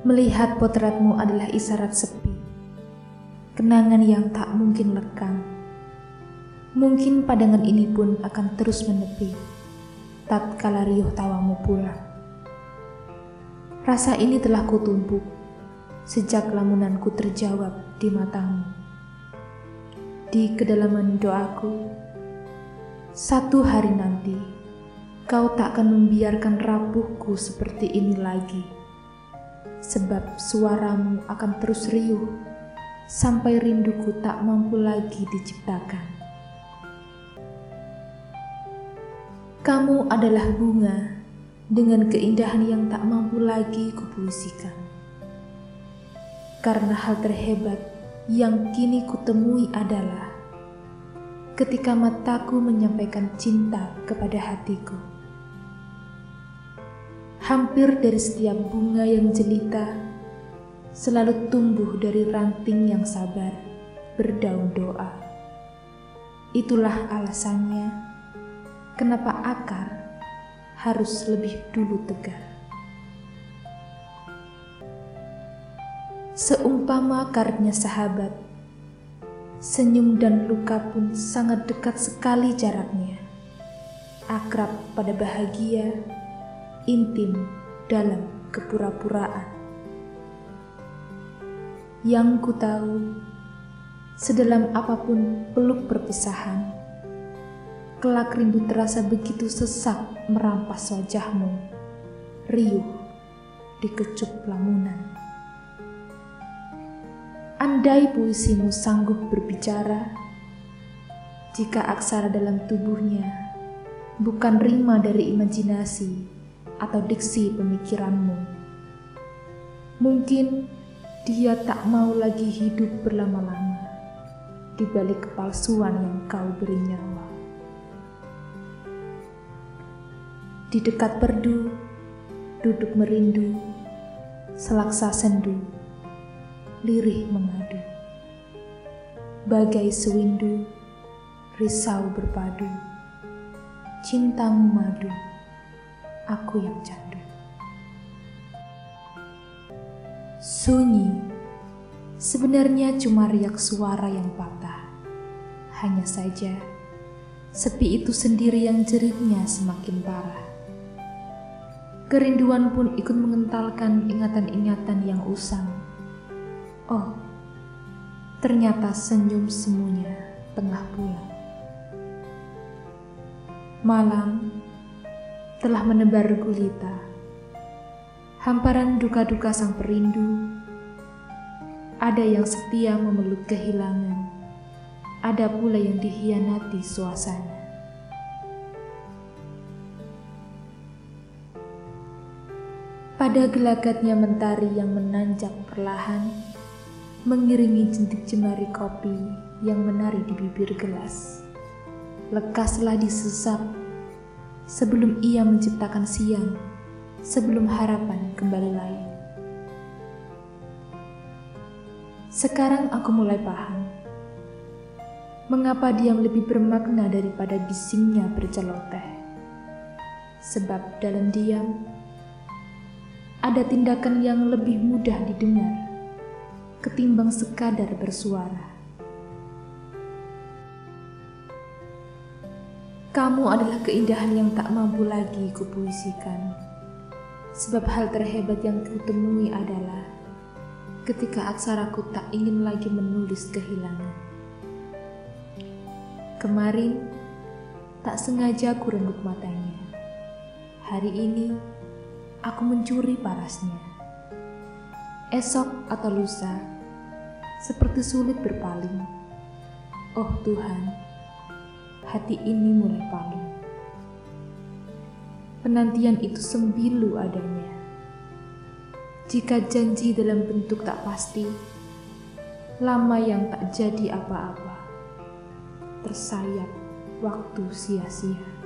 Melihat potretmu adalah isyarat sepi, kenangan yang tak mungkin lekang. Mungkin pandangan ini pun akan terus menepi, tatkala riuh tawamu pulang. Rasa ini telah kutumpuk sejak lamunanku terjawab di matamu. Di kedalaman doaku, satu hari nanti kau tak akan membiarkan rapuhku seperti ini lagi sebab suaramu akan terus riuh sampai rinduku tak mampu lagi diciptakan. Kamu adalah bunga dengan keindahan yang tak mampu lagi kupuisikan. Karena hal terhebat yang kini kutemui adalah ketika mataku menyampaikan cinta kepada hatiku hampir dari setiap bunga yang jelita, selalu tumbuh dari ranting yang sabar, berdaun doa. Itulah alasannya kenapa akar harus lebih dulu tegar. Seumpama karetnya sahabat, senyum dan luka pun sangat dekat sekali jaraknya. Akrab pada bahagia, intim dalam kepura-puraan. Yang ku tahu, sedalam apa pun peluk perpisahan, kelak rindu terasa begitu sesak merampas wajahmu, riuh di kecup lamunan. Andai puisimu sanggup berbicara, jika aksara dalam tubuhnya bukan rima dari imajinasi, atau diksi pemikiranmu. Mungkin dia tak mau lagi hidup berlama-lama di balik kepalsuan yang kau beri nyawa. Di dekat perdu, duduk merindu, selaksa sendu, lirih mengadu. Bagai sewindu, risau berpadu, cintamu madu aku yang candu. Sunyi sebenarnya cuma riak suara yang patah. Hanya saja, sepi itu sendiri yang jeritnya semakin parah. Kerinduan pun ikut mengentalkan ingatan-ingatan yang usang. Oh, ternyata senyum semuanya tengah pulang. Malam telah menebar gulita. Hamparan duka-duka sang perindu. Ada yang setia memeluk kehilangan. Ada pula yang dihianati suasana. Pada gelagatnya mentari yang menanjak perlahan, mengiringi jentik jemari kopi yang menari di bibir gelas. Lekaslah disesap sebelum ia menciptakan siang, sebelum harapan kembali lain. Sekarang aku mulai paham mengapa diam lebih bermakna daripada bisingnya berceloteh. Sebab dalam diam ada tindakan yang lebih mudah didengar ketimbang sekadar bersuara. Kamu adalah keindahan yang tak mampu lagi kupuisikan. Sebab hal terhebat yang kutemui adalah ketika aksaraku tak ingin lagi menulis kehilangan. Kemarin, tak sengaja aku renggut matanya. Hari ini, aku mencuri parasnya. Esok atau lusa, seperti sulit berpaling. Oh Tuhan, hati ini mulai paling. Penantian itu sembilu adanya. Jika janji dalam bentuk tak pasti, lama yang tak jadi apa-apa, tersayap waktu sia-sia.